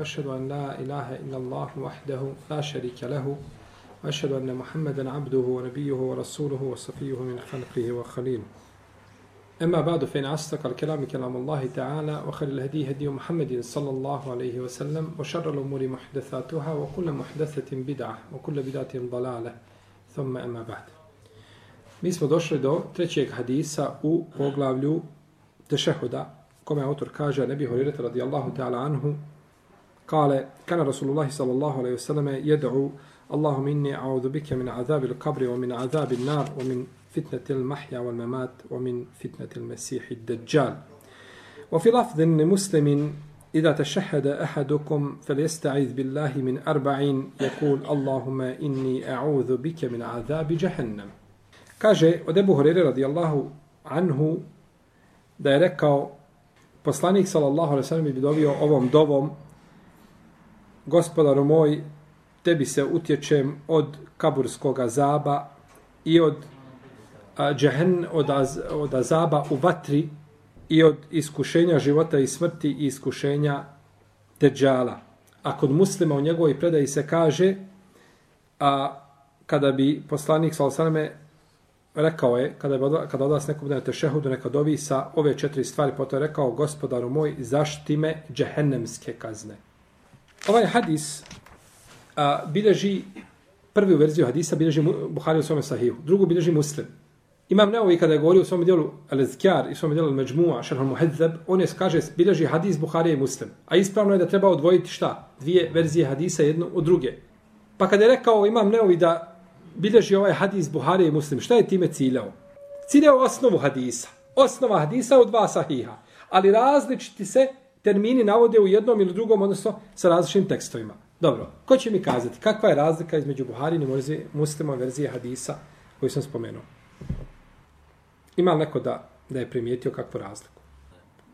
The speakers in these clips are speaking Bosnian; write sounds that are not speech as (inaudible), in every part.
أشهد أن لا إله إلا الله وحده لا شريك له وأشهد أن محمدا عبده ونبيه ورسوله وصفيه من خلقه وخليله أما بعد فإن أصدق الكلام كلام الله تعالى وخير الهدي هدي محمد صلى الله عليه وسلم وشر الأمور محدثاتها وكل محدثة بدعة وكل بدعة ضلالة ثم أما بعد Mi smo došli do trećeg hadisa u poglavlju tešehuda, kome autor kaže, Nebi bi horirati radijallahu ta'ala anhu, قال كان رسول الله صلى الله عليه وسلم يدعو اللهم إني أعوذ بك من عذاب القبر ومن عذاب النار ومن فتنة المحيا والممات ومن فتنة المسيح الدجال. وفي لفظ مسلم إذا تشهد أحدكم فليستعيذ بالله من أربعين يقول اللهم إني أعوذ بك من عذاب جهنم. Kaže od Ebu Horeire radijallahu anhu da je rekao poslanik sallallahu alaihi sallam bi dovio ovom dovom gospodaru moj, tebi se utječem od kaburskog azaba i od a, džehen, od, az, od azaba u vatri i od iskušenja života i smrti i iskušenja teđala. A kod muslima u njegovoj predaji se kaže, a kada bi poslanik sallallahu rekao je, kada, bi kada od vas neko bude na tešehudu, neka dovi sa ove četiri stvari, potom je rekao, gospodaru moj, zašti me džehennemske kazne. Ovaj hadis a, bilježi, prvi verziju hadisa bilježi Buhari u svome sahihu, drugu bilježi muslim. Imam Neovi kada je govorio u svom dijelu Al-Zkjar i svom dijelu Al-Međmu'a, Šerhan Muhedzeb, on je kaže, bilježi hadis Buharije i muslim. A ispravno je da treba odvojiti šta? Dvije verzije hadisa jednu od druge. Pa kada je rekao Imam Neovi da bilježi ovaj hadis Buharije i muslim, šta je time ciljao? Ciljao osnovu hadisa. Osnova hadisa u dva sahiha. Ali različiti se termini navode u jednom ili drugom, odnosno sa različitim tekstovima. Dobro, ko će mi kazati kakva je razlika između Buharine i muslima verzije hadisa koju sam spomenuo? Ima neko da, da je primijetio kakvu razliku?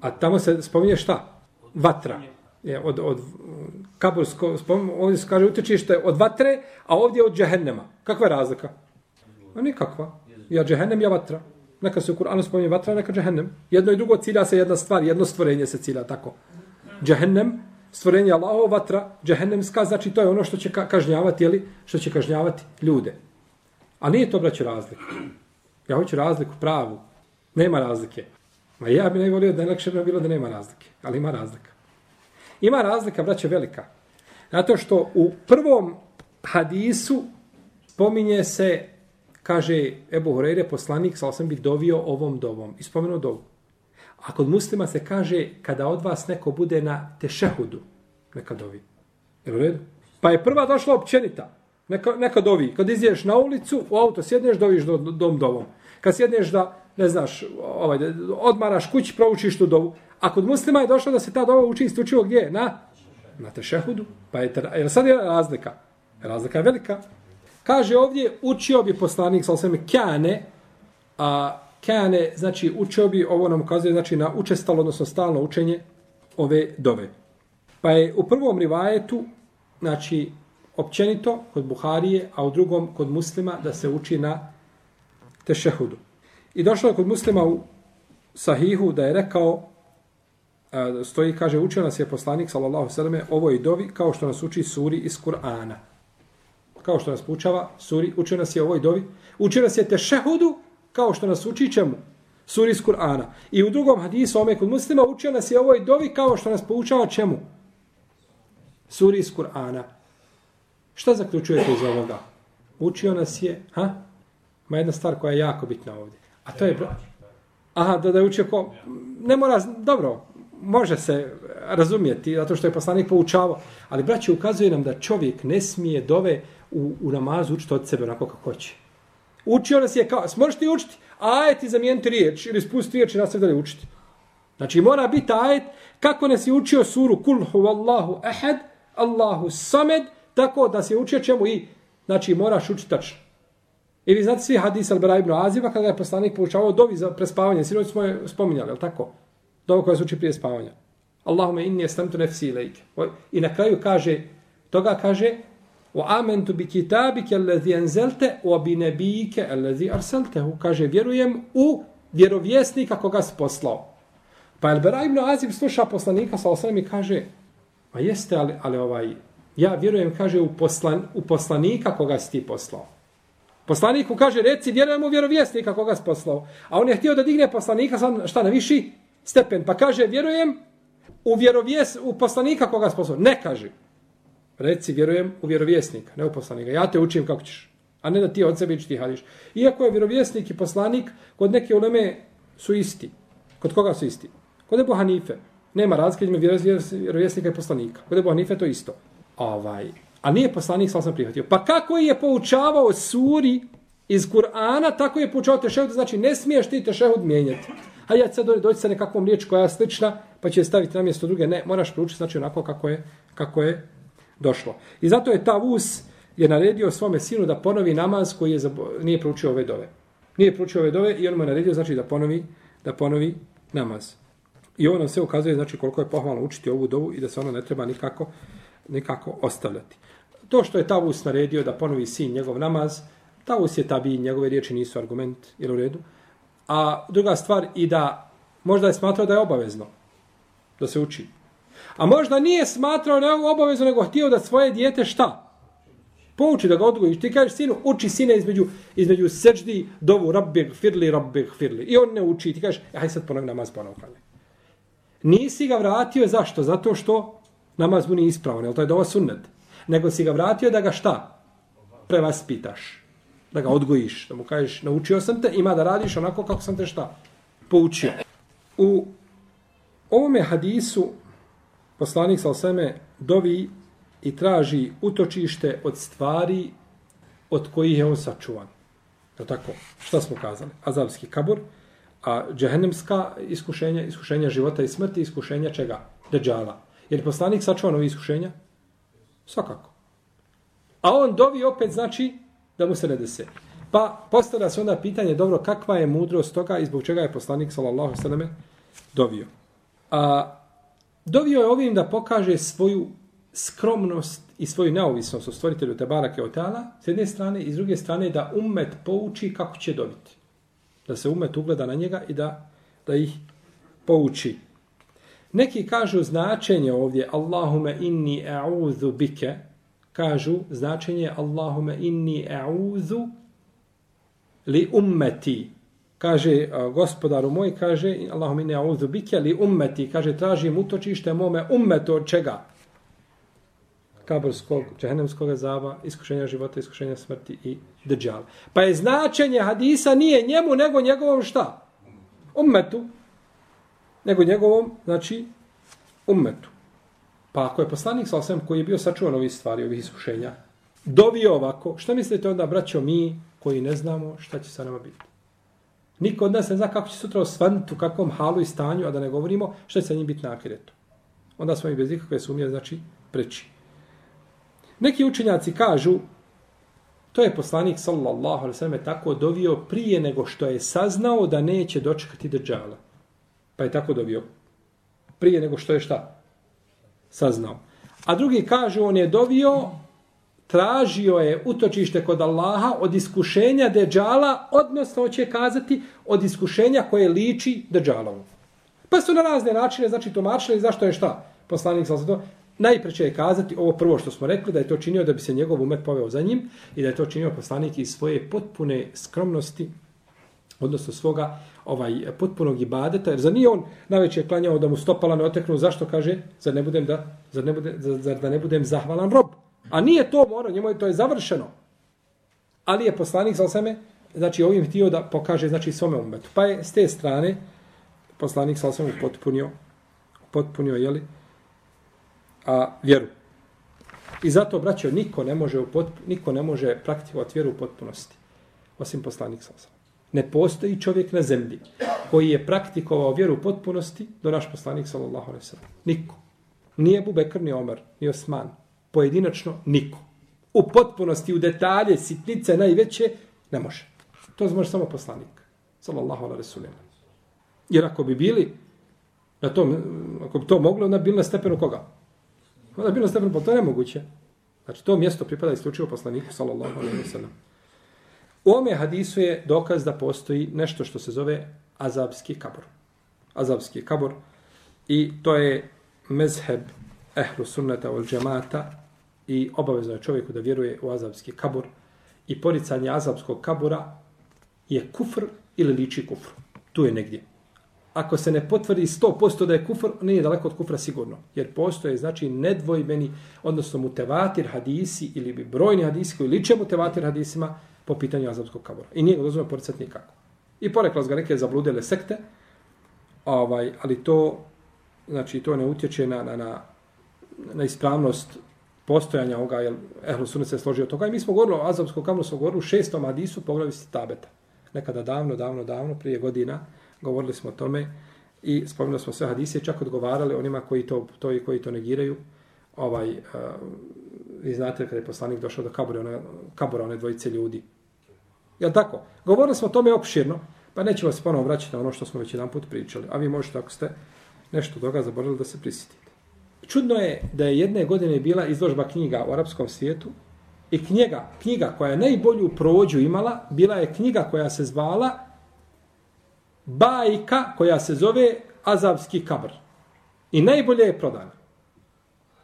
A tamo se spominje šta? Vatra. Je, od, od kabursko, spom, ovdje se kaže utječište od vatre, a ovdje od džehennema. Kakva je razlika? A nikakva. Ja džehennem, ja vatra. Neka se u Kur'anu spominje vatra, neka džehennem. Jedno i drugo cilja se jedna stvar, jedno stvorenje se cilja tako. Džehennem, stvorenje Allahov vatra, džehennemska, znači to je ono što će kažnjavati, jeli, što će kažnjavati ljude. A nije to, braću, razlika. Ja hoću razliku pravu. Nema razlike. Ma ja bi najvolio da je lakše bi bilo da nema razlike. Ali ima razlika. Ima razlika, braće, velika. Zato što u prvom hadisu pominje se kaže Ebu Horeire, poslanik, sal sam bi dovio ovom dovom. I spomenuo dovu. A kod muslima se kaže, kada od vas neko bude na tešehudu, neka dovi. Je u redu? Pa je prva došla općenita. Neka, neka dovi. Kad izješ na ulicu, u auto sjedneš, doviš do, do, dom dovom. Kad sjedneš da, ne znaš, ovaj, da odmaraš kući, proučiš tu dovu. A kod muslima je došlo da se ta dova uči istučivo gdje? Na, na tešehudu. Pa je, jer sad je razlika. Razlika je velika. Kaže ovdje, učio bi poslanik, sa osvijem, kjane, a kjane, znači, učio bi, ovo nam ukazuje, znači, na učestalo, odnosno stalno učenje ove dove. Pa je u prvom rivajetu, znači, općenito kod Buharije, a u drugom kod muslima, da se uči na tešehudu. I došlo je kod muslima u sahihu da je rekao, stoji, kaže, učio nas je poslanik, sallallahu sallam, ovoj dovi, kao što nas uči suri iz Kur'ana kao što nas poučava suri, uči nas je ovoj dovi, uči nas je tešehudu, kao što nas uči čemu? Suri iz Kur'ana. I u drugom hadisu, ome kod muslima, uči nas je ovoj dovi, kao što nas poučava čemu? Suri iz Kur'ana. Šta zaključujete iz ovoga? Učio nas je, ha? Ma jedna stvar koja je jako bitna ovdje. A to je... Aha, da da je učio ko... Ne mora... Dobro, može se razumijeti, zato što je poslanik poučavao. Ali, braće, ukazuje nam da čovjek ne smije dove u, u namazu učiti od sebe onako kako hoće. Učio nas je kao, smoš ti učiti, ajet i zamijeniti riječ, ili spusti riječ i nastavi dalje učiti. Znači mora biti ajet, kako nas je učio suru, kul huvallahu ehad, Allahu samed, tako da se učio čemu i, znači moraš učiti tačno. I vi znate svi hadis Al-Bara ibn Aziba kada je poslanik poučavao dovi za prespavanje, sinoć smo je spominjali, je tako? Dovo koja se uči prije spavanja. Allahume inni estamtu nefsi ilajke. I na kraju kaže, toga kaže, wa amantu bi kitabika allazi anzalta wa bi allazi arsaltahu kaže vjerujem u vjerovjesnika koga si poslao pa al bara ibn azib sluša poslanika sa osam i kaže Ma jeste, ali, ali ovaj, ja vjerujem, kaže, u, poslan, u poslanika koga si ti poslao. Poslaniku kaže, reci, vjerujem u vjerovjesnika koga si poslao. A on je htio da digne poslanika, sam, šta, na viši stepen. Pa kaže, vjerujem u vjerovjes, u poslanika koga si poslao. Ne kaže. Reci, vjerujem u vjerovjesnika, ne u poslanika. Ja te učim kako ćeš. A ne da ti od sebe ti hadiš. Iako je vjerovjesnik i poslanik, kod neke uleme su isti. Kod koga su isti? Kod Ebu Hanife. Nema razlike između vjerovjesnika i poslanika. Kod Ebu Hanife to isto. Ovaj. A nije poslanik sam prihvatio. Pa kako je poučavao suri iz Kur'ana, tako je poučavao tešehud, znači ne smiješ ti tešehud mijenjati. A ja sad doći sa nekakvom riječ koja je slična, pa će je staviti na mjesto druge. Ne, moraš proučiti, znači onako kako je, kako je došlo. I zato je Tavus je naredio svome sinu da ponovi namaz koji je zabo... nije proučio ove dove. Nije proučio ove dove i on mu je naredio znači da ponovi, da ponovi namaz. I ovo nam sve ukazuje znači koliko je pohvalno učiti ovu dovu i da se ona ne treba nikako, nikako ostavljati. To što je Tavus naredio da ponovi sin njegov namaz, Tavus je tabi, njegove riječi nisu argument, jel u redu. A druga stvar i da možda je smatrao da je obavezno da se uči. A možda nije smatrao ne obavezno, nego htio da svoje dijete šta? Pouči da ga odgojiš. Ti kažeš sinu, uči sine između, između seđdi, dovu, rabbi, firli, rabbi, firli. I on ne uči. Ti kažeš, aj sad ponovi namaz ponovi. Nisi ga vratio, zašto? Zato što namaz mu nije ispravan, jel to je dova sunnet? Nego si ga vratio da ga šta? Prevaspitaš. Da ga odgojiš. Da mu kažeš, naučio sam te, ima da radiš onako kako sam te šta? Poučio. U ovome hadisu poslanik Salseme dovi i traži utočište od stvari od kojih je on sačuvan. Je tako, šta smo kazali? Azabski kabur, a džehennemska iskušenja, iskušenja života i smrti, iskušenja čega? Deđala. Jer poslanik sačuvan ovih iskušenja? Svakako. A on dovi opet znači da mu se ne dese. Pa postavlja se onda pitanje, dobro, kakva je mudrost toga i zbog čega je poslanik, sallallahu sallam, dovio. A, dovio je ovim da pokaže svoju skromnost i svoju neovisnost u stvoritelju Tebara Keotala, s jedne strane, i s druge strane da umet pouči kako će dobiti. Da se umet ugleda na njega i da, da ih pouči. Neki kažu značenje ovdje Allahume inni a'udhu bike, kažu značenje Allahume inni a'udhu li ummeti. Kaže gospodaru moj, kaže Allahum inni a'udhu bike li ummeti. Kaže tražim utočište mome ummetu od čega? kaburskog, džahennemskog zaba, iskušenja života, iskušenja smrti i deđala. Pa je značenje hadisa nije njemu, nego njegovom šta? Ummetu. Nego njegovom, znači, ummetu. Pa ako je poslanik sa osvijem koji je bio sačuvan ovih stvari, ovih iskušenja, dobio ovako, šta mislite onda, braćo, mi koji ne znamo šta će sa nama biti? Niko od nas ne zna kako će sutra osvrnuti, u kakvom halu i stanju, a da ne govorimo šta će sa njim biti na akiretu. Onda smo i bez ikakve sumnje, znači, preći. Neki učenjaci kažu, to je poslanik sallallahu alaihi sallam tako dovio prije nego što je saznao da neće dočekati držala. Pa je tako dovio. Prije nego što je šta? Saznao. A drugi kažu, on je dovio, tražio je utočište kod Allaha od iskušenja deđala, odnosno će kazati od iskušenja koje liči deđalovu. Pa su na razne načine, znači tumačili zašto je šta? Poslanik sallallahu to Najpreće je kazati ovo prvo što smo rekli, da je to činio da bi se njegov umet poveo za njim i da je to činio poslanik iz svoje potpune skromnosti, odnosno svoga ovaj potpunog ibadeta, jer za nije on najveće klanjao da mu stopala ne oteknu, zašto kaže, zar ne budem da, zar ne budem, zar da ne budem zahvalan rob. A nije to mora, njemu je to je završeno. Ali je poslanik za sebe, znači ovim htio da pokaže znači svome umetu. Pa je s te strane poslanik sa sebe potpunio, potpunio, jeli, a vjeru. I zato, braćo, niko ne može, potp... niko ne može praktikovati vjeru u potpunosti, osim poslanik sa Ne postoji čovjek na zemlji koji je praktikovao vjeru u potpunosti do naš poslanik sallallahu alejhi ve sellem. Niko. Nije Bubekr, ni Omer, ni Osman. Pojedinačno, niko. U potpunosti, u detalje, sitnice najveće, ne može. To može samo poslanik. Sallallahu alaihi sallam. Jer ako bi bili, na tom, ako bi to moglo, onda bi bili na stepenu koga? Onda bilo stepen, pa to je nemoguće. Znači, to mjesto pripada isključivo poslaniku, sallallahu alaihi wa sallam. U ome hadisu je dokaz da postoji nešto što se zove azabski kabor. Azabski kabor. I to je mezheb ehlu sunneta ol džemata i obavezno je čovjeku da vjeruje u azabski kabur i poricanje azabskog kabura je kufr ili liči kufr. Tu je negdje. Ako se ne potvrdi 100% da je kufr, nije daleko od kufra sigurno. Jer postoje, znači, nedvojbeni, odnosno mutevatir hadisi ili bi brojni hadisi koji liče mutevatir hadisima po pitanju azabskog kabura. I nije ga dozvoljeno poricati nikako. I porekla ga neke zabludele sekte, ovaj, ali to, znači, to ne utječe na, na, na, na ispravnost postojanja ovoga, jer Ehlu Sunnet se složio toga. I mi smo govorili o Azamskom kaburu, smo govorili u šestom hadisu, pogledali ste tabeta. Nekada davno, davno, davno, prije godina, govorili smo o tome i spomenuli smo sve hadise, čak odgovarali onima koji to, to i koji to negiraju. Ovaj, uh, vi znate kada je poslanik došao do kabura, one, kabura one dvojice ljudi. Jel tako? Govorili smo o tome opširno, pa nećemo se ponovo vraćati na ono što smo već jedan put pričali. A vi možete, ako ste nešto toga zaboravili, da se prisjetite. Čudno je da je jedne godine bila izložba knjiga u arapskom svijetu i knjiga, knjiga koja je najbolju prođu imala, bila je knjiga koja se zvala bajka koja se zove Azavski kabr. I najbolje je prodana.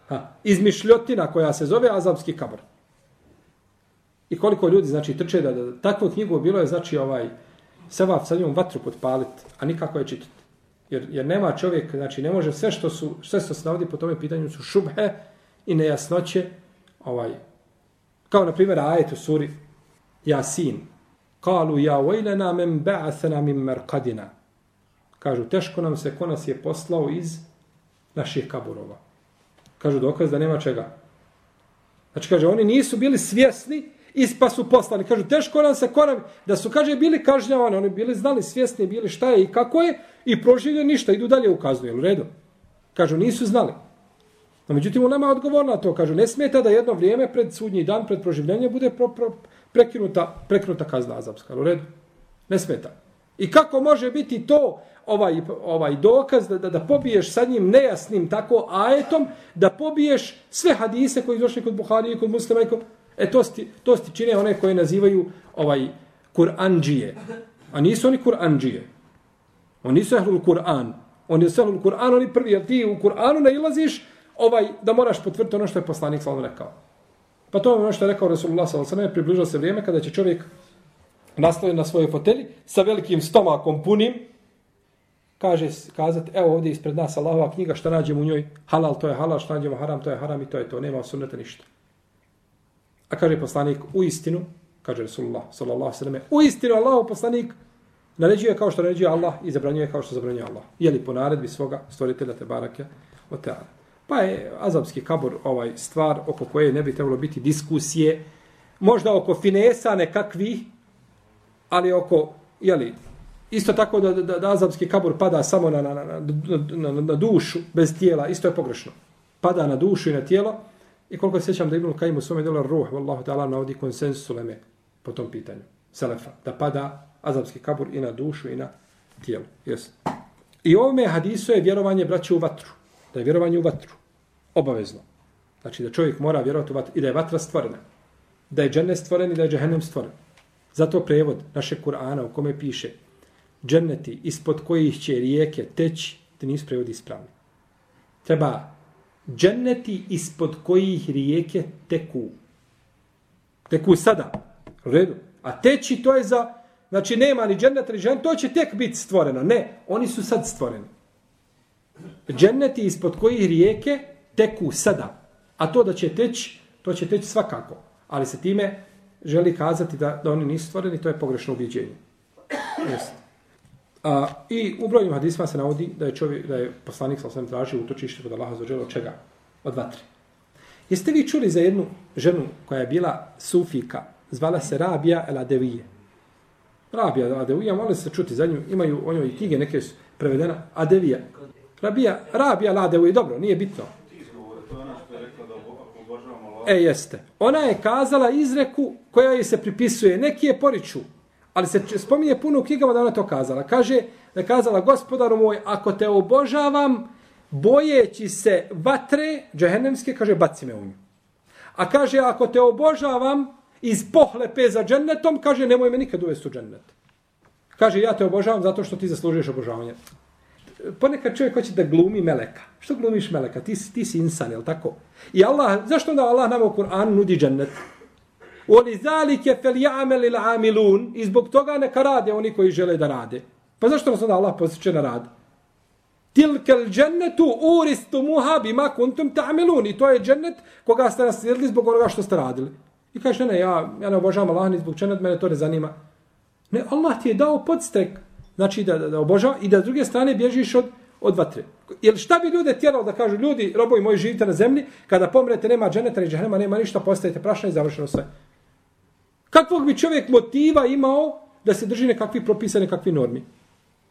Ha, izmišljotina koja se zove Azavski kabr. I koliko ljudi znači trče da, da takvu knjigu bilo je znači ovaj seva sa njom vatru potpaliti, a nikako je čitati. Jer, jer nema čovjek, znači ne može sve što su, sve što se navodi po tome pitanju su šubhe i nejasnoće, ovaj, kao na primjer ajet u suri Jasin, Kalu ja vajlena men ba'athana min merkadina. Kažu, teško nam se ko nas je poslao iz naših kaburova. Kažu, dokaz da nema čega. Znači, kaže, oni nisu bili svjesni ispa su poslani. Kažu, teško nam se ko da su, kaže, bili kažnjavani, oni bili znali, svjesni, bili šta je i kako je, i proživljaju ništa, idu dalje ukazuju, u redu? Kažu, nisu znali. No, međutim, u nama je odgovor na to. Kažu, ne smeta da jedno vrijeme pred sudnji dan, pred proživljenje, bude pro, pro, prekinuta, prekinuta kazna azapska. U redu? Ne smeta. I kako može biti to ovaj, ovaj dokaz da, da, da pobiješ sa njim nejasnim tako ajetom, da pobiješ sve hadise koji došli kod Buhari i kod muslima i kod... E to sti, to sti čine one koje nazivaju ovaj Kur'anđije. A nisu oni Kur'anđije. Oni nisu ehlul Kur'an. Oni su ehlul Kur'an, oni prvi, jer ti u Kur'anu nailaziš ovaj, da moraš potvrditi ono što je poslanik sallam rekao. Pa to je ono što je rekao Resulullah sallam, približao se vrijeme kada će čovjek nastaviti na svojoj fotelji sa velikim stomakom punim, kaže, kazati, evo ovdje ispred nas Allahova knjiga, šta nađemo u njoj, halal, to je halal, šta nađemo haram, to je haram i to je to, nema sunneta ništa. A kaže poslanik, u istinu, kaže Resulullah sallallahu sallam, u istinu Allah poslanik naređuje kao što naređuje Allah i zabranjuje kao što zabranjuje Allah. Je li po naredbi svoga stvoritelja te barake o teana. Pa je azabski kabur ovaj stvar oko koje ne bi trebalo biti diskusije, možda oko finesa nekakvi, ali oko, jeli, isto tako da, da, da azabski kabur pada samo na, na, na, na, na, na dušu, bez tijela, isto je pogrešno. Pada na dušu i na tijelo, i koliko se sjećam da Ibn Kajim u svome delu ruh, vallahu ta'ala, navodi konsensus uleme po tom pitanju, selefa, da pada azabski kabur i na dušu i na tijelo. Yes. I ovome hadisu je vjerovanje braće u vatru, da je vjerovanje u vatru obavezno. Znači da čovjek mora vjerovati u vatru i da je vatra stvorena. Da je džennet stvoren i da je džehennem stvoren. Zato prevod našeg Kur'ana u kome piše dženneti ispod kojih će rijeke teći, te nisu prevodi ispravni. Treba dženneti ispod kojih rijeke teku. Teku sada. U redu. A teći to je za, znači nema ni džennet, ni džennet, to će tek biti stvoreno. Ne, oni su sad stvoreni. Dženneti ispod kojih rijeke teku sada. A to da će teći, to će teći svakako. Ali se time želi kazati da, da oni nisu stvoreni, to je pogrešno ubjeđenje. Jeste. A, I u brojnim hadisma se navodi da je čovjek, da je poslanik sa osvijem tražio utočište kod Allaha za od čega? Od vatre. Jeste vi čuli za jednu ženu koja je bila sufika, zvala se Rabija El Adevije. Rabija El Adevije, moli se čuti za nju, imaju o njoj knjige neke su prevedena, Adevija. Rabija, Rabija El Adevije, dobro, nije bitno. E, jeste. Ona je kazala izreku koja joj se pripisuje. Neki je poriču, Ali se spominje puno u knjigama da ona to kazala. Kaže, da kazala, gospodaru moj, ako te obožavam, bojeći se vatre, džehennemske, kaže, baci me u nju. A kaže, ako te obožavam iz pohlepe za džennetom, kaže, nemoj me nikad uvesti u džennet. Kaže, ja te obožavam zato što ti zaslužuješ obožavanje. ponekad čovjek hoće da glumi meleka. Što glumiš meleka? Ti, si, ti si insan, je tako? I Allah, zašto onda Allah nama u Kur'anu nudi džennet? Oli zalike fel ja'mel il amilun i zbog toga neka rade oni koji žele da rade. Pa zašto nas onda Allah posjeće na rad? Tilkel džennetu uristu muha bima kuntum ta'milun. I to je džennet koga ste naslijedili zbog onoga što ste radili. I kažeš, ne, ne, ja, ja ne obožavam Allah ni zbog džennet, mene to ne zanima. Ne, Allah ti je dao podstek, znači da, da, da obožava i da s druge strane bježiš od, od vatre. Jer šta bi ljude tjeralo da kažu, ljudi, robovi moji, živite na zemlji, kada pomrete, nema dženeta, i džahnema, nema ništa, postajete prašna i završeno sve. Kakvog bi čovjek motiva imao da se drži nekakvi propisa, nekakvi normi?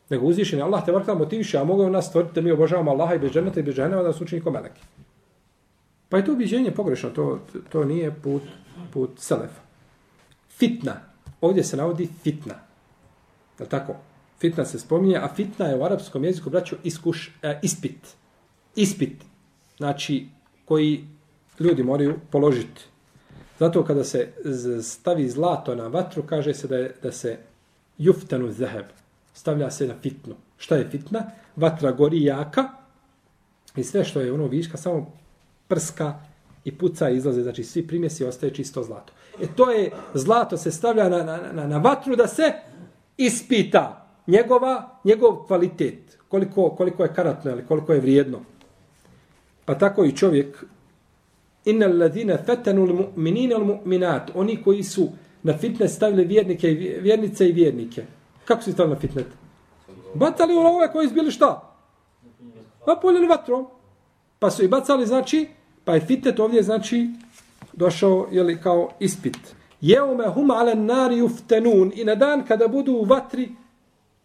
Nego uzvišen je Allah te vrta motiviše, a mogu nas stvoriti da mi obožavamo Allaha i bez dženeta i bez džahnema da su učini ko meleki. Pa je to ubiđenje pogrešno, to, to nije put, put selefa. Fitna. Ovdje se navodi fitna. Je tako? Fitna se spominje, a fitna je u arapskom jeziku, braću, iskuš, e, ispit. Ispit. Znači, koji ljudi moraju položiti. Zato kada se stavi zlato na vatru, kaže se da, je, da se juftanu zeheb, Stavlja se na fitnu. Šta je fitna? Vatra gori jaka i sve što je ono viška samo prska i puca i izlaze. Znači svi primjesi ostaje čisto zlato. E to je, zlato se stavlja na, na, na, na vatru da se ispita njegova, njegov kvalitet. Koliko, koliko je karatno ili koliko je vrijedno. Pa tako i čovjek inna alladhina fatanu almu'minina almu'minat. Oni koji su na fitnet stavili vjernike i vjernice i vjernike. Kako su stavili na fitnet? Bacali u ove koji izbili šta? Pa poljeli vatrom. Pa su i bacali znači pa je fitnet ovdje znači došao je li kao ispit. Jeume hum ale nari uftenun i na dan kada budu u vatri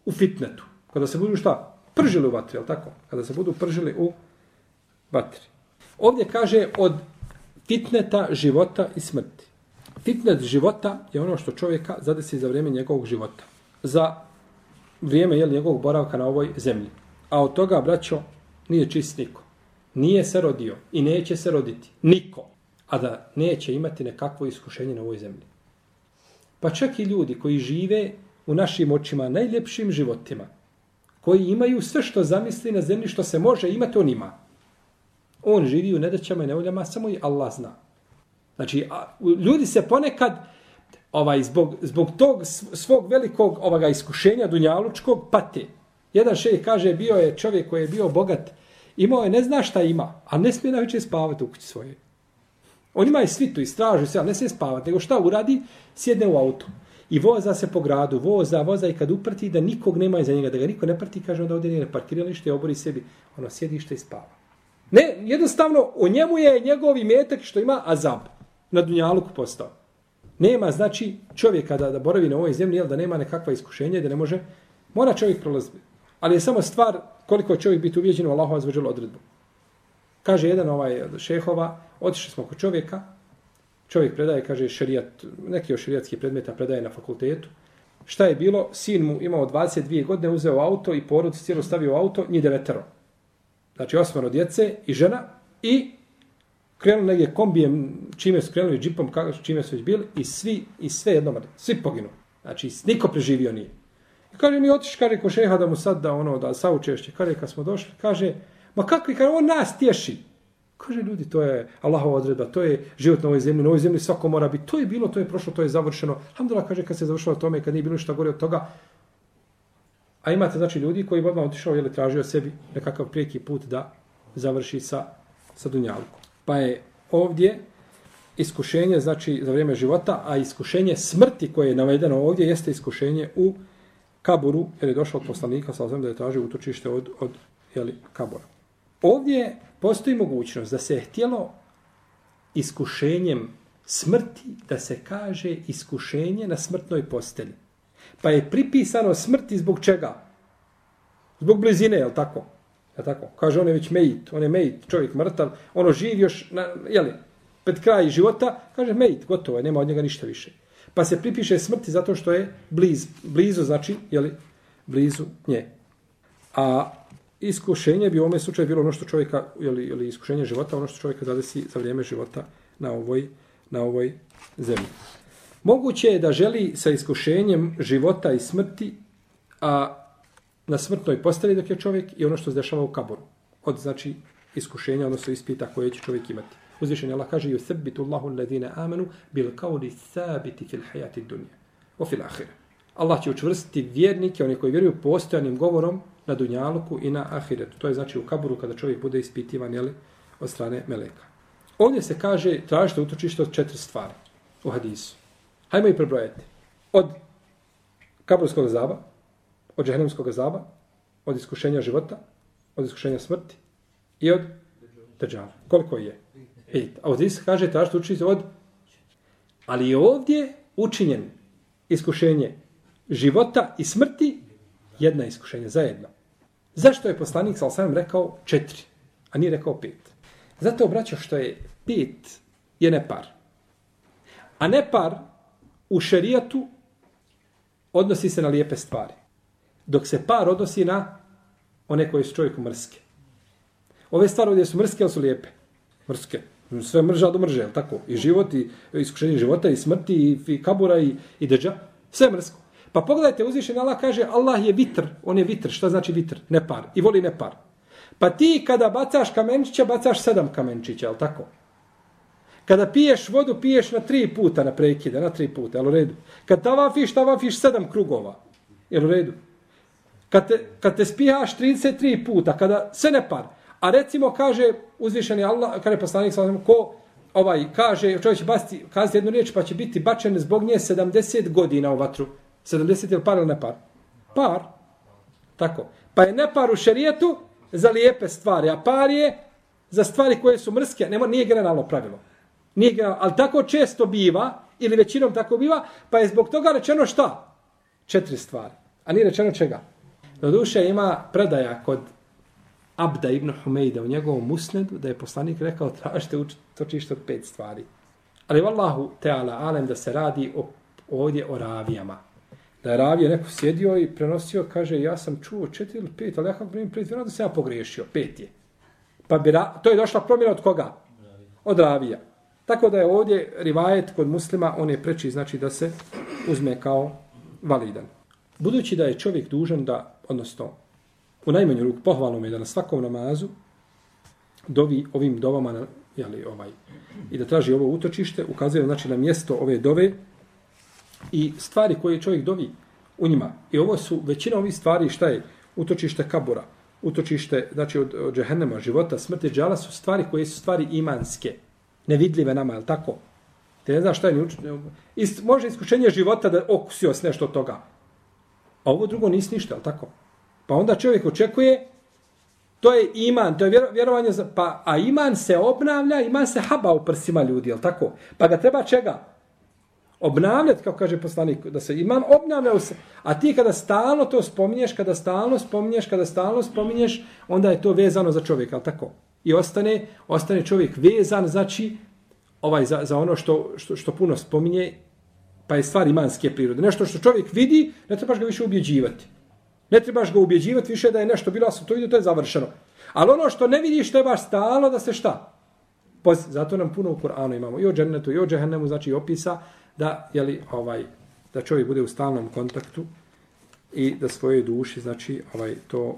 u fitnetu. Kada se budu šta? Pržili u vatri, je tako? Kada se budu pržili u vatri. Ovdje kaže od fitneta života i smrti. Fitnet života je ono što čovjeka zadesi za vrijeme njegovog života. Za vrijeme je njegovog boravka na ovoj zemlji. A od toga, braćo, nije čist niko. Nije se rodio i neće se roditi. Niko. A da neće imati nekakvo iskušenje na ovoj zemlji. Pa čak i ljudi koji žive u našim očima najljepšim životima, koji imaju sve što zamisli na zemlji što se može imati, on ima. On živi u nedaćama i nevoljama, samo i Allah zna. Znači, a, ljudi se ponekad ovaj zbog, zbog tog svog velikog ovoga iskušenja dunjalučkog pate. Jedan šejh kaže, bio je čovjek koji je bio bogat, imao je, ne zna šta ima, a ne smije na večer spavati u kući svoje. On ima i svitu i stražu, sve, ne smije spavati, nego šta uradi? Sjedne u auto i voza se po gradu, voza, voza i kad uprti da nikog nema iza njega, da ga niko ne prati, kaže onda ovdje nije parkiralište, obori sebi, ono sjedište i spava. Ne, jednostavno, o njemu je njegovi metak što ima azab na Dunjaluku postao. Nema, znači, čovjeka da, da boravi na ovoj zemlji, jel, da nema nekakva iskušenja da ne može, mora čovjek prolaziti. Ali je samo stvar koliko čovjek biti uvjeđen u Allahu azveđelu odredbu. Kaže jedan ovaj šehova, otišli smo kod čovjeka, čovjek predaje, kaže, šerijat, neki od šerijatskih predmeta predaje na fakultetu. Šta je bilo? Sin mu imao 22 godine, uzeo auto i porod cijelo stavio auto, njih devetero. Znači osmano djece i žena i krenuli negdje kombijem, čime su krenuli džipom, kako, čime su već bili i svi, i sve jednom, svi poginu. Znači niko preživio nije. I kaže mi otiš, kaže ko šeha da mu sad da ono, da saučešće, kaže kad smo došli, kaže, ma kako, kaže, on nas tješi. Kaže ljudi, to je Allahova odredba, to je život na ovoj zemlji, na ovoj zemlji svako mora biti, to je bilo, to je prošlo, to je završeno. Alhamdulillah kaže kad se završilo tome, kad nije bilo šta gore od toga, A imate znači ljudi koji odmah otišao ili tražio sebi nekakav prijeki put da završi sa, sa Dunjavkom. Pa je ovdje iskušenje znači za vrijeme života, a iskušenje smrti koje je navedeno ovdje jeste iskušenje u kaburu, jer je došao od poslanika sa da je tražio utočište od, od jeli, kabura. Ovdje postoji mogućnost da se je htjelo iskušenjem smrti da se kaže iskušenje na smrtnoj postelji. Pa je pripisano smrti zbog čega? Zbog blizine, je li tako? Je tako? Kaže, on je već mejit, on je mejit, čovjek mrtav, ono živ još, na, jeli, pred kraj života, kaže, mejit, gotovo je, nema od njega ništa više. Pa se pripiše smrti zato što je bliz, blizu, znači, jeli, blizu nje. A iskušenje bi u ovome slučaju bilo ono što čovjeka, jeli, jeli iskušenje života, ono što čovjeka zadesi za vrijeme života na ovoj, na ovoj zemlji. Moguće je da želi sa iskušenjem života i smrti, a na smrtnoj posteli dok je čovjek i ono što se dešava u kaboru. Od, znači, iskušenja, odnosno ispita koje će čovjek imati. Uzvišen Allah kaže, ju اللَّهُ الَّذِينَ آمَنُوا amanu ثَابِتِ فِي sabiti fil وَفِي dunja. Fil. Allah će učvrstiti vjernike, oni koji vjeruju postojanim govorom na dunjaluku i na ahiretu. To je znači u kaburu kada čovjek bude ispitivan jeli, od strane meleka. Ovdje se kaže, tražite utočište od četiri stvari u hadisu. Hajmo i prebrojati. Od kaburskog zaba, od džahnemskog zaba, od iskušenja života, od iskušenja smrti i od teđava. Koliko je? Pet. A ovdje se kaže, tražite učiti od... Ali je ovdje učinjen iskušenje života i smrti jedna iskušenja zajedno. Zašto je poslanik sa rekao četiri, a nije rekao pet? Zato obraća što je pet je nepar. A nepar u šerijatu odnosi se na lijepe stvari. Dok se par odnosi na one koje su čovjeku mrske. Ove stvari ovdje su mrske, ali su lijepe. Mrske. Sve mrža do mrže, tako? I život, i iskušenje života, i smrti, i, i kabura, i, i deđa. Sve mrsko. Pa pogledajte, uzvišen Allah kaže, Allah je vitr. On je vitr. Šta znači vitr? Nepar. I voli nepar. Pa ti kada bacaš kamenčića, bacaš sedam kamenčića, je tako? Kada piješ vodu, piješ na tri puta na prekide, na tri puta, jel u redu? Kad tavafiš, tavafiš sedam krugova, jel u redu? Kad te, kad te spijaš 33 puta, kada se ne par, a recimo kaže uzvišeni Allah, kada je poslanik sa ko ovaj kaže, čovjek će basti, kazati jednu riječ, pa će biti bačen zbog nje 70 godina u vatru. 70 je par ili ne par? Par. Tako. Pa je nepar u šerijetu za lijepe stvari, a par je za stvari koje su mrske. nema, nije generalno pravilo. Nije generalno, ali tako često biva, ili većinom tako biva, pa je zbog toga rečeno šta? Četiri stvari. A nije rečeno čega? Do duše ima predaja kod Abda ibn Humejda u njegovom musnedu, da je poslanik rekao tražite utočište od pet stvari. Ali vallahu teala alem da se radi o, ovdje o ravijama da je ravija neko sjedio i prenosio, kaže, ja sam čuo četiri ili pet, ali ja kako primim pet, da sam ja pogrešio, pet je. Pa bi, to je došla promjena od koga? Od ravija. Tako da je ovdje rivajet kod muslima, on je preči, znači da se uzme kao validan. Budući da je čovjek dužan da, odnosno, u najmanju ruku pohvalno je da na svakom namazu dovi ovim dovama, na, jeli, ovaj, i da traži ovo utočište, ukazuje znači na mjesto ove dove, i stvari koje čovjek dovi u njima. I ovo su većina ovih stvari šta je utočište kabura, utočište znači od, od džehennema, života, smrti, džala su stvari koje su stvari imanske, nevidljive nama, je tako? Te ne znaš šta je ni učinu. Ist, može iskušenje života da okusio s nešto od toga. A ovo drugo nisi ništa, je tako? Pa onda čovjek očekuje, to je iman, to je vjerovanje, za, pa, a iman se obnavlja, iman se haba u prsima ljudi, je tako? Pa ga treba čega? obnavljati, kao kaže poslanik, da se iman obnavlja se. A ti kada stalno to spominješ, kada stalno spominješ, kada stalno spominješ, onda je to vezano za čovjeka, al tako? I ostane, ostane čovjek vezan, znači, ovaj, za, za ono što, što, što puno spominje, pa je stvar imanske prirode. Nešto što čovjek vidi, ne trebaš ga više ubjeđivati. Ne trebaš ga ubjeđivati više da je nešto bilo, a to vidio, to je završeno. Ali ono što ne vidiš, trebaš stalno da se šta? Zato nam puno u Koranu imamo i o džennetu, i o džehennemu, znači opisa da je li ovaj da čovjek bude u stalnom kontaktu i da svoje duši znači ovaj to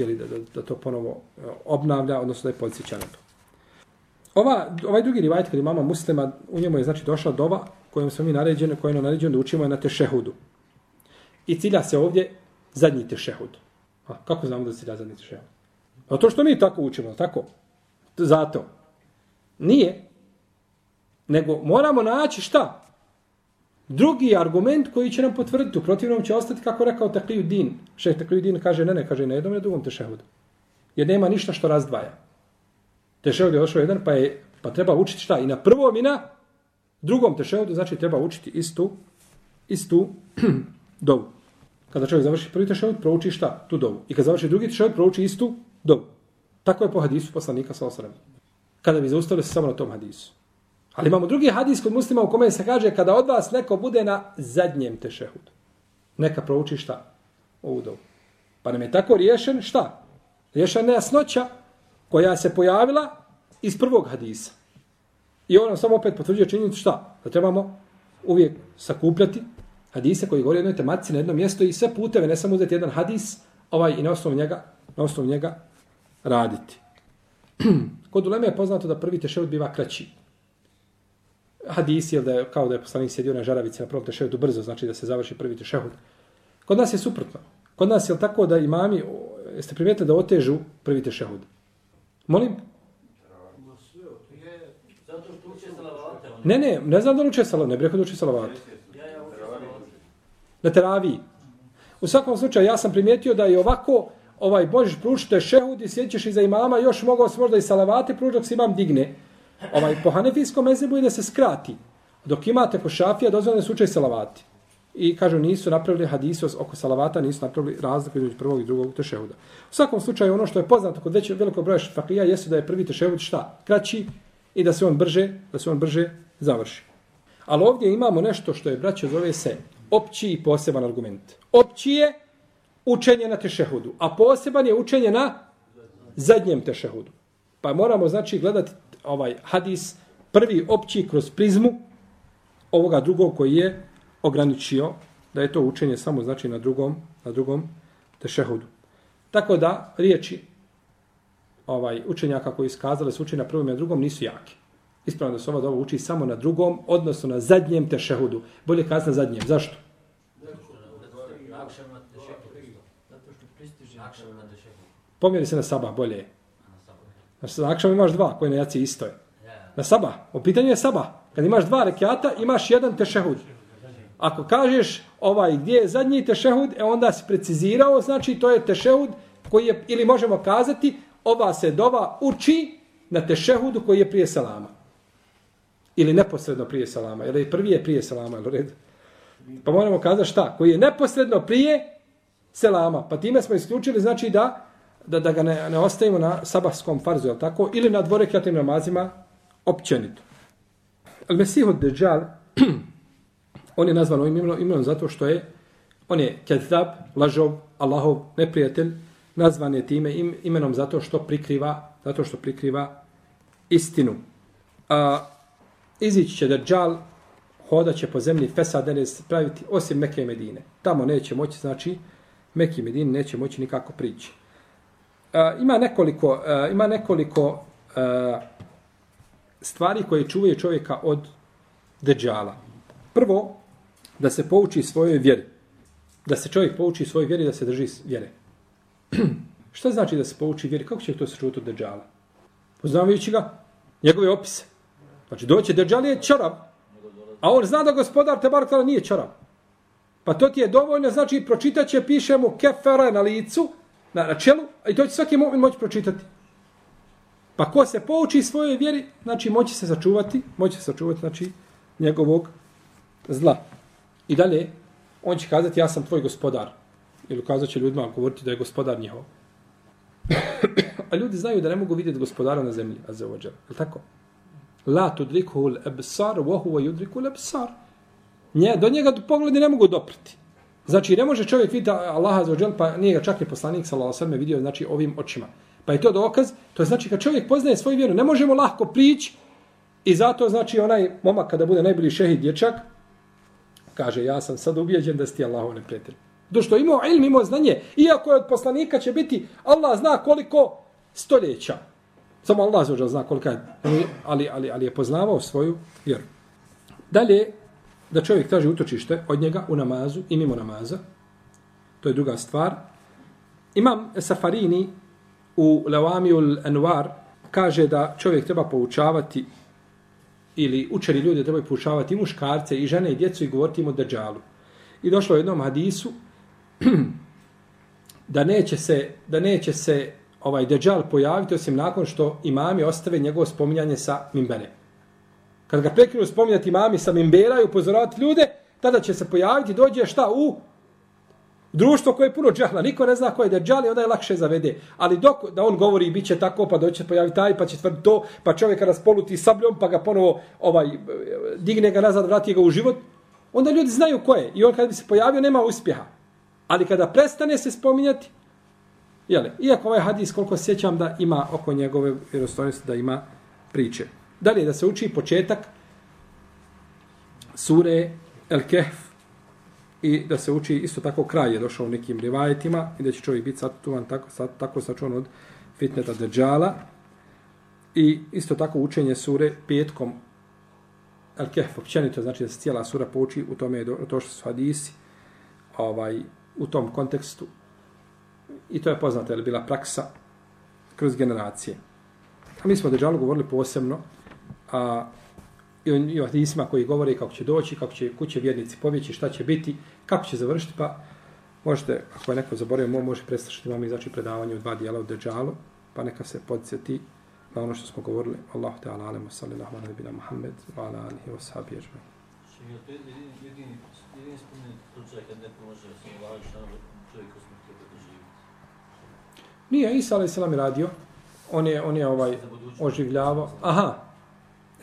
jeli, da, da, da to ponovo e, obnavlja odnosno da je podsjeća na to. Ova, ovaj drugi rivajet kad imama muslima, u njemu je znači došla dova kojom smo mi naređeni, kojom je naređeno da učimo je na tešehudu. I cilja se ovdje zadnji tešehud. A, kako znamo da se cilja zadnji tešehud? A to što mi tako učimo, tako? Zato. Nije, nego moramo naći šta? Drugi argument koji će nam potvrditi, u protivnom će ostati kako rekao Tekliju Din. Šeh Tekliju Din kaže, ne, ne, kaže, na jednom i na drugom tešehudu. Jer nema ništa što razdvaja. Tešehud je došao jedan, pa, je, pa treba učiti šta? I na prvom i na drugom tešehudu, znači treba učiti istu, istu (clears throat) dovu. Kada čovjek završi prvi tešehud, prouči šta? Tu dovu. I kada završi drugi tešehud, prouči istu dovu. Tako je po hadisu poslanika sa osrem. Kada bi zaustavili se samo na tom hadisu. Ali imamo drugi hadis kod muslima u kome se kaže kada od vas neko bude na zadnjem tešehudu. Neka prouči šta? Ovu dobu. Pa nam je tako riješen šta? Riješena nejasnoća koja se pojavila iz prvog hadisa. I on nam samo opet potvrđuje činjenicu šta? Da trebamo uvijek sakupljati hadise koji govori o jednoj tematici na jednom mjestu i sve puteve, ne samo uzeti jedan hadis, ovaj i na osnovu njega, na osnovu njega raditi. (clears throat) Kod uleme je poznato da prvi tešehud biva kraći. Hadis je da je, kao da je poslanik sjedio na žaravici na prvom tešehudu brzo, znači da se završi prvi tešehud. Kod nas je suprotno. Kod nas je tako da imami, jeste primijetili da otežu prvi tešehud? Molim? Ne, ne, ne znam da uče salavate, ne bih rekao da uče salavate. Na teraviji. U svakom slučaju, ja sam primijetio da je ovako, ovaj, možeš pručiti šehud i sjećeš iza imama, još mogao se možda i salavate pručiti dok se imam digne. Ovaj, po hanefijskom mezebu je da se skrati. Dok imate po šafija, dozvoljeno su učaj salavati. I kažu, nisu napravili hadisu oko salavata, nisu napravili razliku između prvog i drugog tešehuda. U svakom slučaju, ono što je poznato kod većeg velikog broja šafija, jeste da je prvi tešehud šta? Kraći i da se on brže, da se on brže završi. Ali ovdje imamo nešto što je, braćo, zove se opći i poseban argument. Opći je učenje na tešehudu, a poseban je učenje na zadnjem tešehudu. Pa moramo, znači, gledati ovaj hadis prvi opći kroz prizmu ovoga drugog koji je ograničio da je to učenje samo znači na drugom na drugom tešehudu. Tako da riječi ovaj učenjaka koji iskazali su učenje na prvom i na drugom nisu jaki. Ispravno da se ova dova uči samo na drugom, odnosno na zadnjem tešehudu. Bolje kazati na zadnjem. Zašto? Pomjeri se na saba, bolje. Znači, na akšam imaš dva, koji na jaci isto je. Na saba. U pitanju je saba. Kad imaš dva rekiata, imaš jedan tešehud. Ako kažeš ovaj gdje je zadnji tešehud, e onda si precizirao, znači to je tešehud koji je, ili možemo kazati, ova se dova uči na tešehudu koji je prije salama. Ili neposredno prije salama. Jer prvi je prije salama, ili red? Pa moramo kazati šta? Koji je neposredno prije selama. Pa time smo isključili, znači da da, da ga ne, ne ostavimo na sabahskom farzu, je tako? Ili na dvorekatnim namazima općenito. Al Mesih od Dejjal, (clears throat) on je nazvan ovim imenom, imenom zato što je, on je kezab, lažov, Allahov neprijatelj, nazvan je time im, imenom zato što prikriva, zato što prikriva istinu. A, izići će Dejjal, hodat će po zemlji Fesadene praviti osim Mekke i Medine. Tamo neće moći, znači, Mekke i Medine neće moći nikako prići. A, ima nekoliko, a, ima nekoliko a, stvari koje čuvaju čovjeka od deđala. Prvo, da se pouči svojoj vjeri. Da se čovjek pouči svojoj vjeri, da se drži vjere. (clears throat) Šta znači da se pouči vjeri? Kako će to se čuti od deđala? Poznavajući ga, njegove opise. Znači, doće deđal je čarav, a on zna da gospodar te bar nije čarav. Pa to ti je dovoljno, znači, pročitat će, piše mu kefere na licu, na, na čelu, i to će svaki moći pročitati. Pa ko se pouči svojoj vjeri, znači moći se sačuvati, moći se sačuvati, znači, njegovog zla. I dalje, on će kazati, ja sam tvoj gospodar. Ili kazat će ljudima govoriti da je gospodar njihov. A ljudi znaju da ne mogu vidjeti gospodara na zemlji, a za ođer. Je tako? La tudrikuhu wa huwa yudriku ebsar. Nje, do njega pogledi ne mogu dopriti. Znači, ne može čovjek vidjeti Allaha za ođel, pa nije ga čak ni poslanik, sallallahu sallam, vidio, znači, ovim očima. Pa je to dokaz, to je znači kad čovjek poznaje svoju vjeru, ne možemo lahko prići i zato znači onaj momak kada bude najbolji šehid dječak, kaže ja sam sad ubijeđen da si ti Allahov neprijatelj. Do što imao ilm, imao znanje, iako je od poslanika će biti, Allah zna koliko stoljeća. Samo Allah zna, zna koliko je, ali, ali, ali je poznavao svoju vjeru. Dalje, da čovjek traži utočište od njega u namazu i mimo namaza, to je druga stvar. Imam Safarini u Lawamiul Anwar kaže da čovjek treba poučavati ili učeni ljudi trebaju poučavati i muškarce i žene i djecu i govoriti im o deđalu. I došlo u jednom hadisu (clears throat) da neće se, da neće se ovaj deđal pojaviti osim nakon što imami ostave njegovo spominjanje sa Mimbere. Kad ga prekinu spominjati imami sa Mimbera i upozoravati ljude, tada će se pojaviti, dođe šta u društvo koje je puno džahla, niko ne zna ko je Dajjal i onda je lakše zavede. Ali dok da on govori bit će tako, pa doće pojaviti taj, pa će tvrdi to, pa čovjeka raspoluti sabljom, pa ga ponovo ovaj, digne ga nazad, vrati ga u život, onda ljudi znaju ko je. I on kad bi se pojavio, nema uspjeha. Ali kada prestane se spominjati, jele, iako ovaj hadis, koliko sjećam da ima oko njegove vjerostojnosti, da ima priče. Dalje, da se uči početak sure El Kehf, i da se uči isto tako kraj je došao u nekim rivajetima i da će čovjek biti satuvan tako, sat, tako sačuvan od fitneta Dejjala i isto tako učenje sure petkom El Kehf, općenito, znači da se cijela sura pouči, u tome je do, to što su hadisi, ovaj, u tom kontekstu. I to je poznata je bila praksa kroz generacije. A mi smo o Dejjalu govorili posebno, a, i o, i o hadisima koji govore kako će doći, kako će kuće vjernici pobjeći, šta će biti, kako će završiti, pa možete, ako je neko zaboravio, može predstaviti vam i znači predavanje u dva dijela u Dejjalu, pa neka se podsjeti na ono što smo govorili. Allahu Teala alemu sallallahu ala nabina Muhammed wa ala alihi wa sahbihi ajma'in. Jedini, jedini spomenuti slučaj kad neko može se ulaži na čovjek ko smo htjeli doživjeti. Nije, Isa alaih salam je radio. On je, on je ovaj oživljavao. Aha,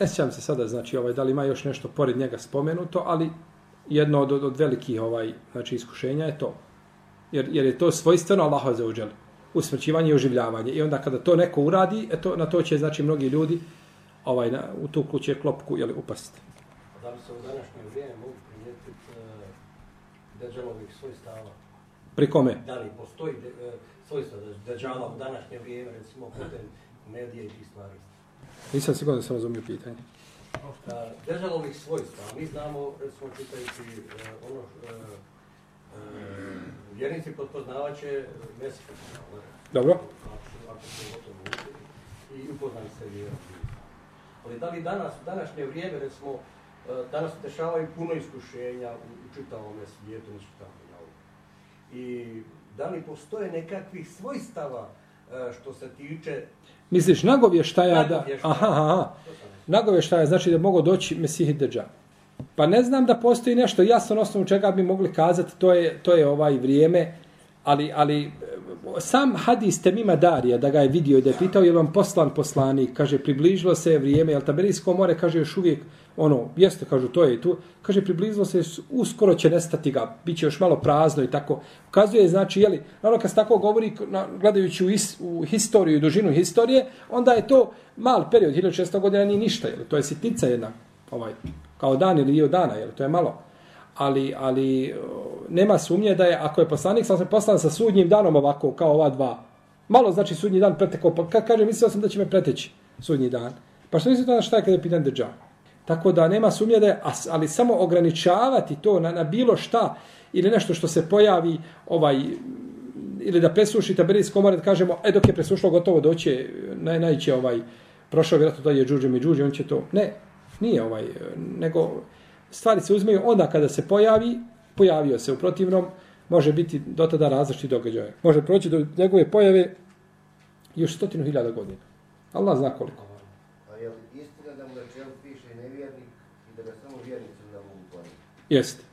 ne sjećam se sada, znači, ovaj, da li ima još nešto pored njega spomenuto, ali jedno od, od, od velikih ovaj, znači, iskušenja je to. Jer, jer je to svojstveno Allaha za uđeli usmrćivanje i oživljavanje. I onda kada to neko uradi, eto, na to će, znači, mnogi ljudi ovaj, na, u tu kuće klopku jeli, upasti. A da li se u današnje vrijeme mogu primijetiti uh, Deđalovih svojstava? Pri kome? Da li postoji de, uh, svojstva Deđala u današnje vrijeme, recimo, putem medije i tih stvari? Nisam siguran da sam razumio pitanje. Deđalovih svojstva, mi znamo, recimo, čitajući uh, ono, uh, uh, vjernici poznavaće Mesika. Dobro. Ako se i upoznali se vjernici. Ali da li danas, u današnje vrijeme, recimo, danas se dešavaju puno iskušenja u, u čitavom svijetu, tamo jel? I da li postoje nekakvih svojstava što se tiče... Misliš, nagovještaja da... Aha, aha. Nagovještaja znači da mogu doći Mesih i Dejjal. Pa ne znam da postoji nešto jasno na osnovu čega bi mogli kazati, to je, to je ovaj vrijeme, ali, ali e, sam hadis Temima Darija, da ga je vidio i da je pitao je vam poslan poslanik, kaže, približilo se je vrijeme, jel Taberijsko more, kaže, još uvijek, ono, jeste, kažu, to je i tu, kaže, približilo se, uskoro će nestati ga, bit će još malo prazno i tako. Ukazuje, znači, jeli, naravno, kad se tako govori, na, gledajući u, is, u historiju i dužinu historije, onda je to mal period, 1600 godina nije ništa, jel, to je sitnica jedna, ovaj, kao dan ili dio dana, jer to je malo. Ali, ali nema sumnje da je, ako je poslanik, sam se poslan sa sudnjim danom ovako, kao ova dva, malo znači sudnji dan pretekao, pa kad kaže, mislio sam da će me preteći sudnji dan. Pa što mislite onda šta je kada je pitan Dejjal? Tako da nema sumnje da je, ali samo ograničavati to na, na bilo šta ili nešto što se pojavi ovaj ili da presuši taberijs komore da kažemo, e dok je presušlo gotovo doće, naj, najće ovaj, prošao vjerojatno da je džuđe mi džuđe, on će to, ne, Nije ovaj, nego stvari se uzmeju onda kada se pojavi, pojavio se u protivnom, može biti do tada različiti događaj. Može proći do njegove pojave još stotinu hiljada godina. Allah zna koliko. A je li istina da mu na čelu piše nevjernik i da ga samo vjernici da mogu? Jeste.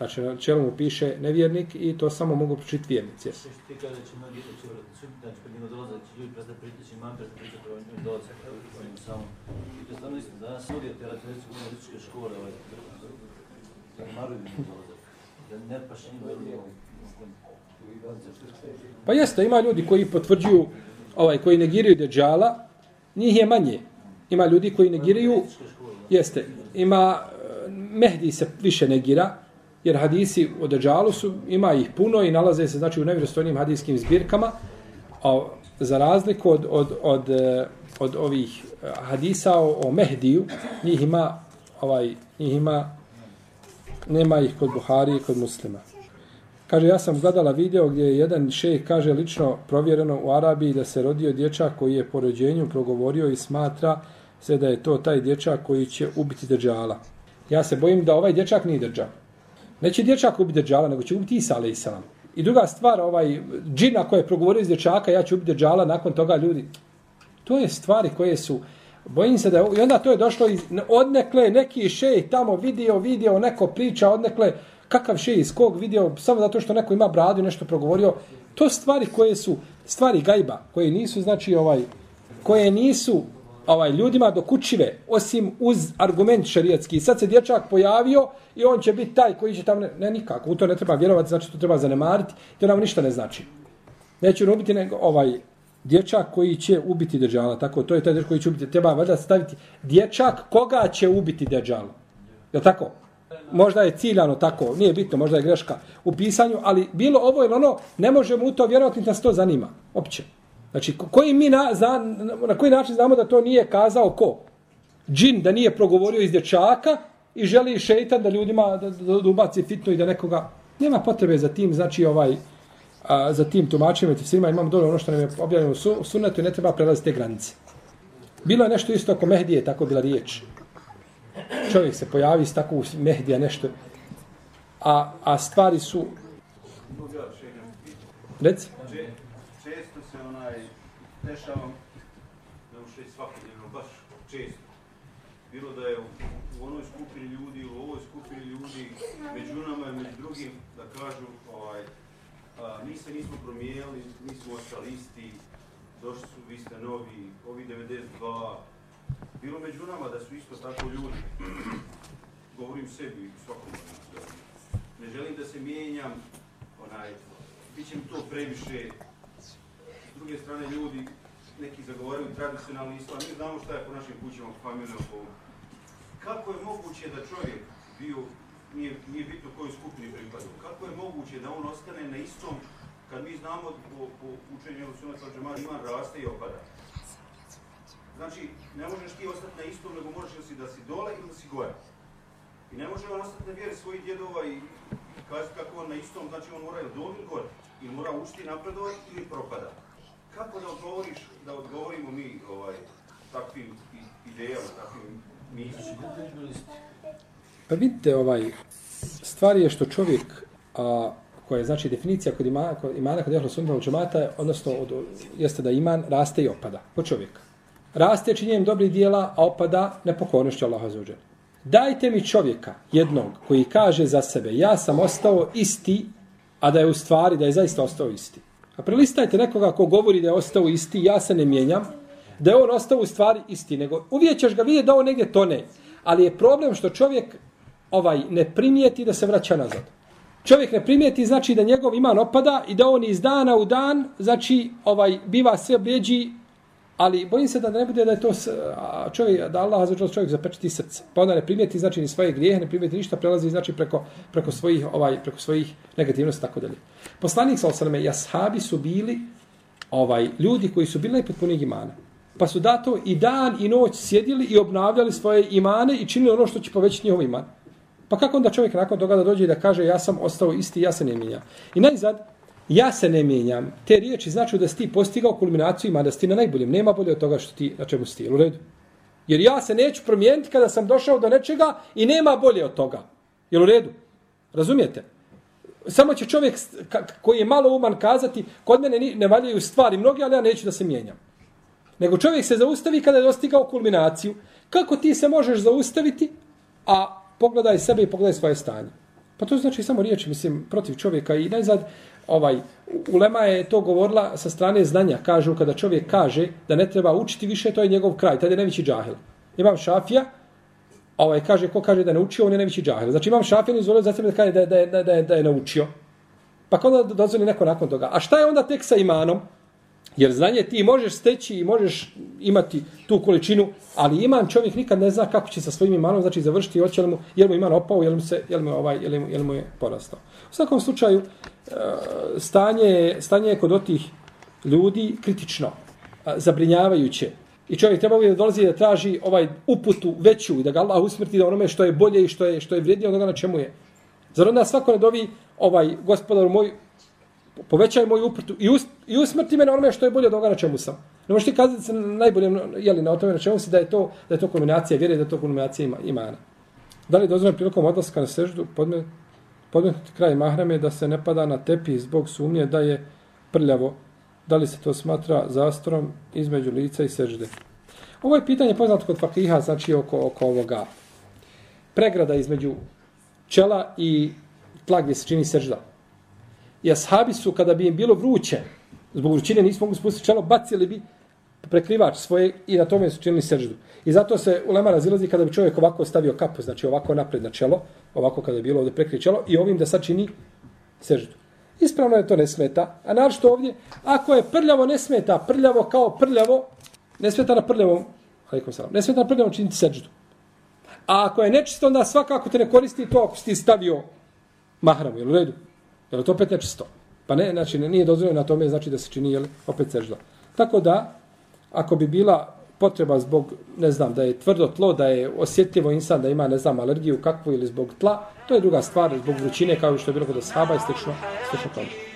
Znači, na čelu mu piše nevjernik i to samo mogu pročiti vjernici. Što ti kada će mnogi će vrati sud, znači kad njima dolaze, će ljudi prestati pritići, imam prestati pričati o njim dolaze, o njim samo. I to je stvarno istina, danas relativnice univerzičke škole, ovaj, zanimaruju njim dolaze. Da ne paš njim Pa jeste, ima ljudi koji potvrđuju, ovaj, koji negiraju Dejjala, njih je manje. Ima ljudi koji negiraju, jeste, ima, eh, Mehdi se više negira, jer hadisi o Dejjalu su, ima ih puno i nalaze se znači u nevjerostojnim hadijskim zbirkama, a za razliku od, od, od, eh, od ovih eh, hadisa o, o Mehdiju, njih ima, ovaj, njih ima, nema ih kod Buhari i kod muslima. Kaže, ja sam gledala video gdje je jedan šejh kaže lično provjereno u Arabiji da se rodio dječak koji je po rođenju progovorio i smatra se da je to taj dječak koji će ubiti Dejjala. Ja se bojim da ovaj dječak nije Dejjal. Neće dječak ubiti Dejjala, nego će ubiti Isa alaih salam. I druga stvar, ovaj džina koji je progovorio iz dječaka, ja ću ubiti Dejjala, nakon toga ljudi. To je stvari koje su, bojim se da je, i onda to je došlo iz, odnekle neki šej tamo vidio, vidio, neko priča odnekle, kakav šej iz kog vidio, samo zato što neko ima bradu i nešto progovorio, to stvari koje su stvari gajba, koje nisu, znači, ovaj, koje nisu ovaj ljudima dokučive, osim uz argument šerijatski. Sad se dječak pojavio i on će biti taj koji će tamo, ne, ne nikako, u to ne treba vjerovati, znači to treba zanemariti, to nam ništa ne znači. Neće on ubiti nego ovaj dječak koji će ubiti deđala, tako, to je taj dječak koji će ubiti, treba valjda staviti dječak koga će ubiti deđala. Je tako? Možda je ciljano tako, nije bitno, možda je greška u pisanju, ali bilo ovo ili ono, ne možemo u to vjerovati, da se to zanima, opće. Znači, koji mi na, zna, na koji način znamo da to nije kazao ko? Džin da nije progovorio iz dječaka i želi šeitan da ljudima da, da, da ubaci fitnu i da nekoga... Nema potrebe za tim, znači ovaj, a, za tim tumačima i tefsirima, imam dole ono što nam je objavljeno su- u sunnetu i ne treba prelaziti te granice. Bilo je nešto isto oko Mehdije, tako bila riječ. Čovjek se pojavi s takvu Mehdija nešto, a, a stvari su... Reci. Znači, Se onaj dešava, ne ušte svakodnevno, baš često. Bilo da je u, u onoj skupini ljudi, u ovoj skupini ljudi, među nama i među drugim, da kažu, ovaj, a, mi se nismo promijenili, mi smo ostali isti, došli su, vi ste novi, ovi 92, bilo među nama da su isto tako ljudi. Govorim sebi i svakom. Ne želim da se mijenjam, onaj, bit će mi to previše. S druge strane, ljudi, neki zagovaraju tradicionalni islam, mi znamo šta je po našim kućama, familijama, po... Kako je moguće da čovjek bio, nije, nije bitno kojoj skupini pripadao, kako je moguće da on ostane na istom, kad mi znamo po, po učenju Sunata Džemara, iman raste i opada. Znači, ne možeš ti ostati na istom, nego možeš ili si da si dole ili da si gore. I ne može on ostati na vjeri svojih djedova i kazati kako on na istom, znači on mora ili dole ili gore. I mora učiti napredovati ili propada. Kako da odgovoriš, da odgovorimo mi ovaj, takvim idejama, takvim mislima? Pa vidite, ovaj, stvar je što čovjek, a, koja je znači definicija kod imana, kod imana kod jehlo sunna džemata, odnosno od, jeste da iman raste i opada kod čovjeka. Raste činjenjem dobrih dijela, a opada nepokornošću Allaha za Dajte mi čovjeka, jednog, koji kaže za sebe, ja sam ostao isti, a da je u stvari, da je zaista ostao isti. A prelistajte nekoga ko govori da je ostao isti, ja se ne mijenjam, da je on ostao u stvari isti, nego uvijek ćeš ga vidjeti da on negdje tone. Ali je problem što čovjek ovaj ne primijeti da se vraća nazad. Čovjek ne primijeti znači da njegov iman opada i da on iz dana u dan znači ovaj biva sve bljeđi ali bojim se da ne bude da je to a, čovjek da Allah za čovjek zapečati srce. Pa onda ne primijeti znači ni svoje grijehe, ne primijeti ništa, prelazi znači preko preko svojih ovaj preko svojih negativnosti tako dalje. Poslanik sa alejhi i ashabi su bili ovaj ljudi koji su bili najpotpuniji imana. Pa su dato i dan i noć sjedili i obnavljali svoje imane i činili ono što će povećati njihov iman. Pa kako onda čovjek nakon toga da dođe i da kaže ja sam ostao isti, ja se ne mijenja. I najzad, ja se ne mijenjam. Te riječi znači da si ti postigao kulminaciju ima, da si ti na najboljem. Nema bolje od toga što ti, na čemu si ti. U redu. Jer ja se neću promijeniti kada sam došao do nečega i nema bolje od toga. Jel u redu? Razumijete? Samo će čovjek koji je malo uman kazati, kod mene ni- ne valjaju stvari mnogi, ali ja neću da se mijenjam. Nego čovjek se zaustavi kada je dostigao kulminaciju. Kako ti se možeš zaustaviti, a pogledaj sebe i pogledaj svoje stanje. Pa to znači samo riječ, mislim, protiv čovjeka. I najzad, ovaj, Ulema je to govorila sa strane znanja. Kažu, kada čovjek kaže da ne treba učiti više, to je njegov kraj. Tada je najveći džahil. Imam šafija, ovaj, kaže, ko kaže da je naučio, on je najveći džahil. Znači imam šafija, izvolio za sebe da kaže da, da, je- da, je- da, je, da je naučio. Pa kada dozvoli neko nakon toga. A šta je onda tek sa imanom? Jer znanje ti možeš steći i možeš imati tu količinu, ali iman čovjek nikad ne zna kako će sa svojim imanom znači završiti, hoće li mu, je li mu iman opao, je li mu, se, je li mu, ovaj, je li mu, je ovaj, li mu je porastao. U svakom slučaju, e, stanje, je- stanje je kod otih ljudi kritično, e, zabrinjavajuće. I čovjek treba uvijek da dolazi da traži ovaj uputu veću i da ga Allah usmrti da onome što je bolje i što je što je vrijednije od onoga na čemu je. Zar onda svako ne dovi ovaj gospodar moj povećaj moju uprtu i, us, i usmrti me na onome što je bolje od onoga na čemu sam. Ne možeš ti kazati se najbolje jeli, na tome na čemu si da je to da je to kombinacija vjere, da je to kombinacija ima, imana. Da li je dozvoljeno prilikom odlaska na seždu podmet, podmetnuti kraj mahrame da se ne pada na tepi zbog sumnje da je prljavo? Da li se to smatra zastorom između lica i sežde? Ovo je pitanje poznato kod fakiha, znači oko, oko ovoga pregrada između čela i tla gdje se čini sežda. I ashabi su, kada bi im bilo vruće, zbog vrućine nismo mogli spustiti čelo, bacili bi prekrivač svoje i na tome su činili seždu. I zato se ulema razilazi kada bi čovjek ovako stavio kapu, znači ovako napred na čelo, ovako kada je bilo ovdje prekrije čelo i ovim da sad čini seždu. Ispravno je to ne smeta. A našto ovdje, ako je prljavo ne smeta, prljavo kao prljavo, ne smeta na prljavom, alaikum salam, ne smeta na prljavom činiti seždu. A ako je nečisto, onda svakako te ne koristi to ako si ti stavio mahram, jel u redu? Jel to opet nečisto? Pa ne, znači, nije dozvoljeno na tome, znači da se čini, jel, opet sežda. Tako da, ako bi bila potreba zbog, ne znam, da je tvrdo tlo, da je osjetljivo insan, da ima, ne znam, alergiju kakvu ili zbog tla, to je druga stvar, zbog vrućine, kao što je bilo kod ashaba i slično, slično tome.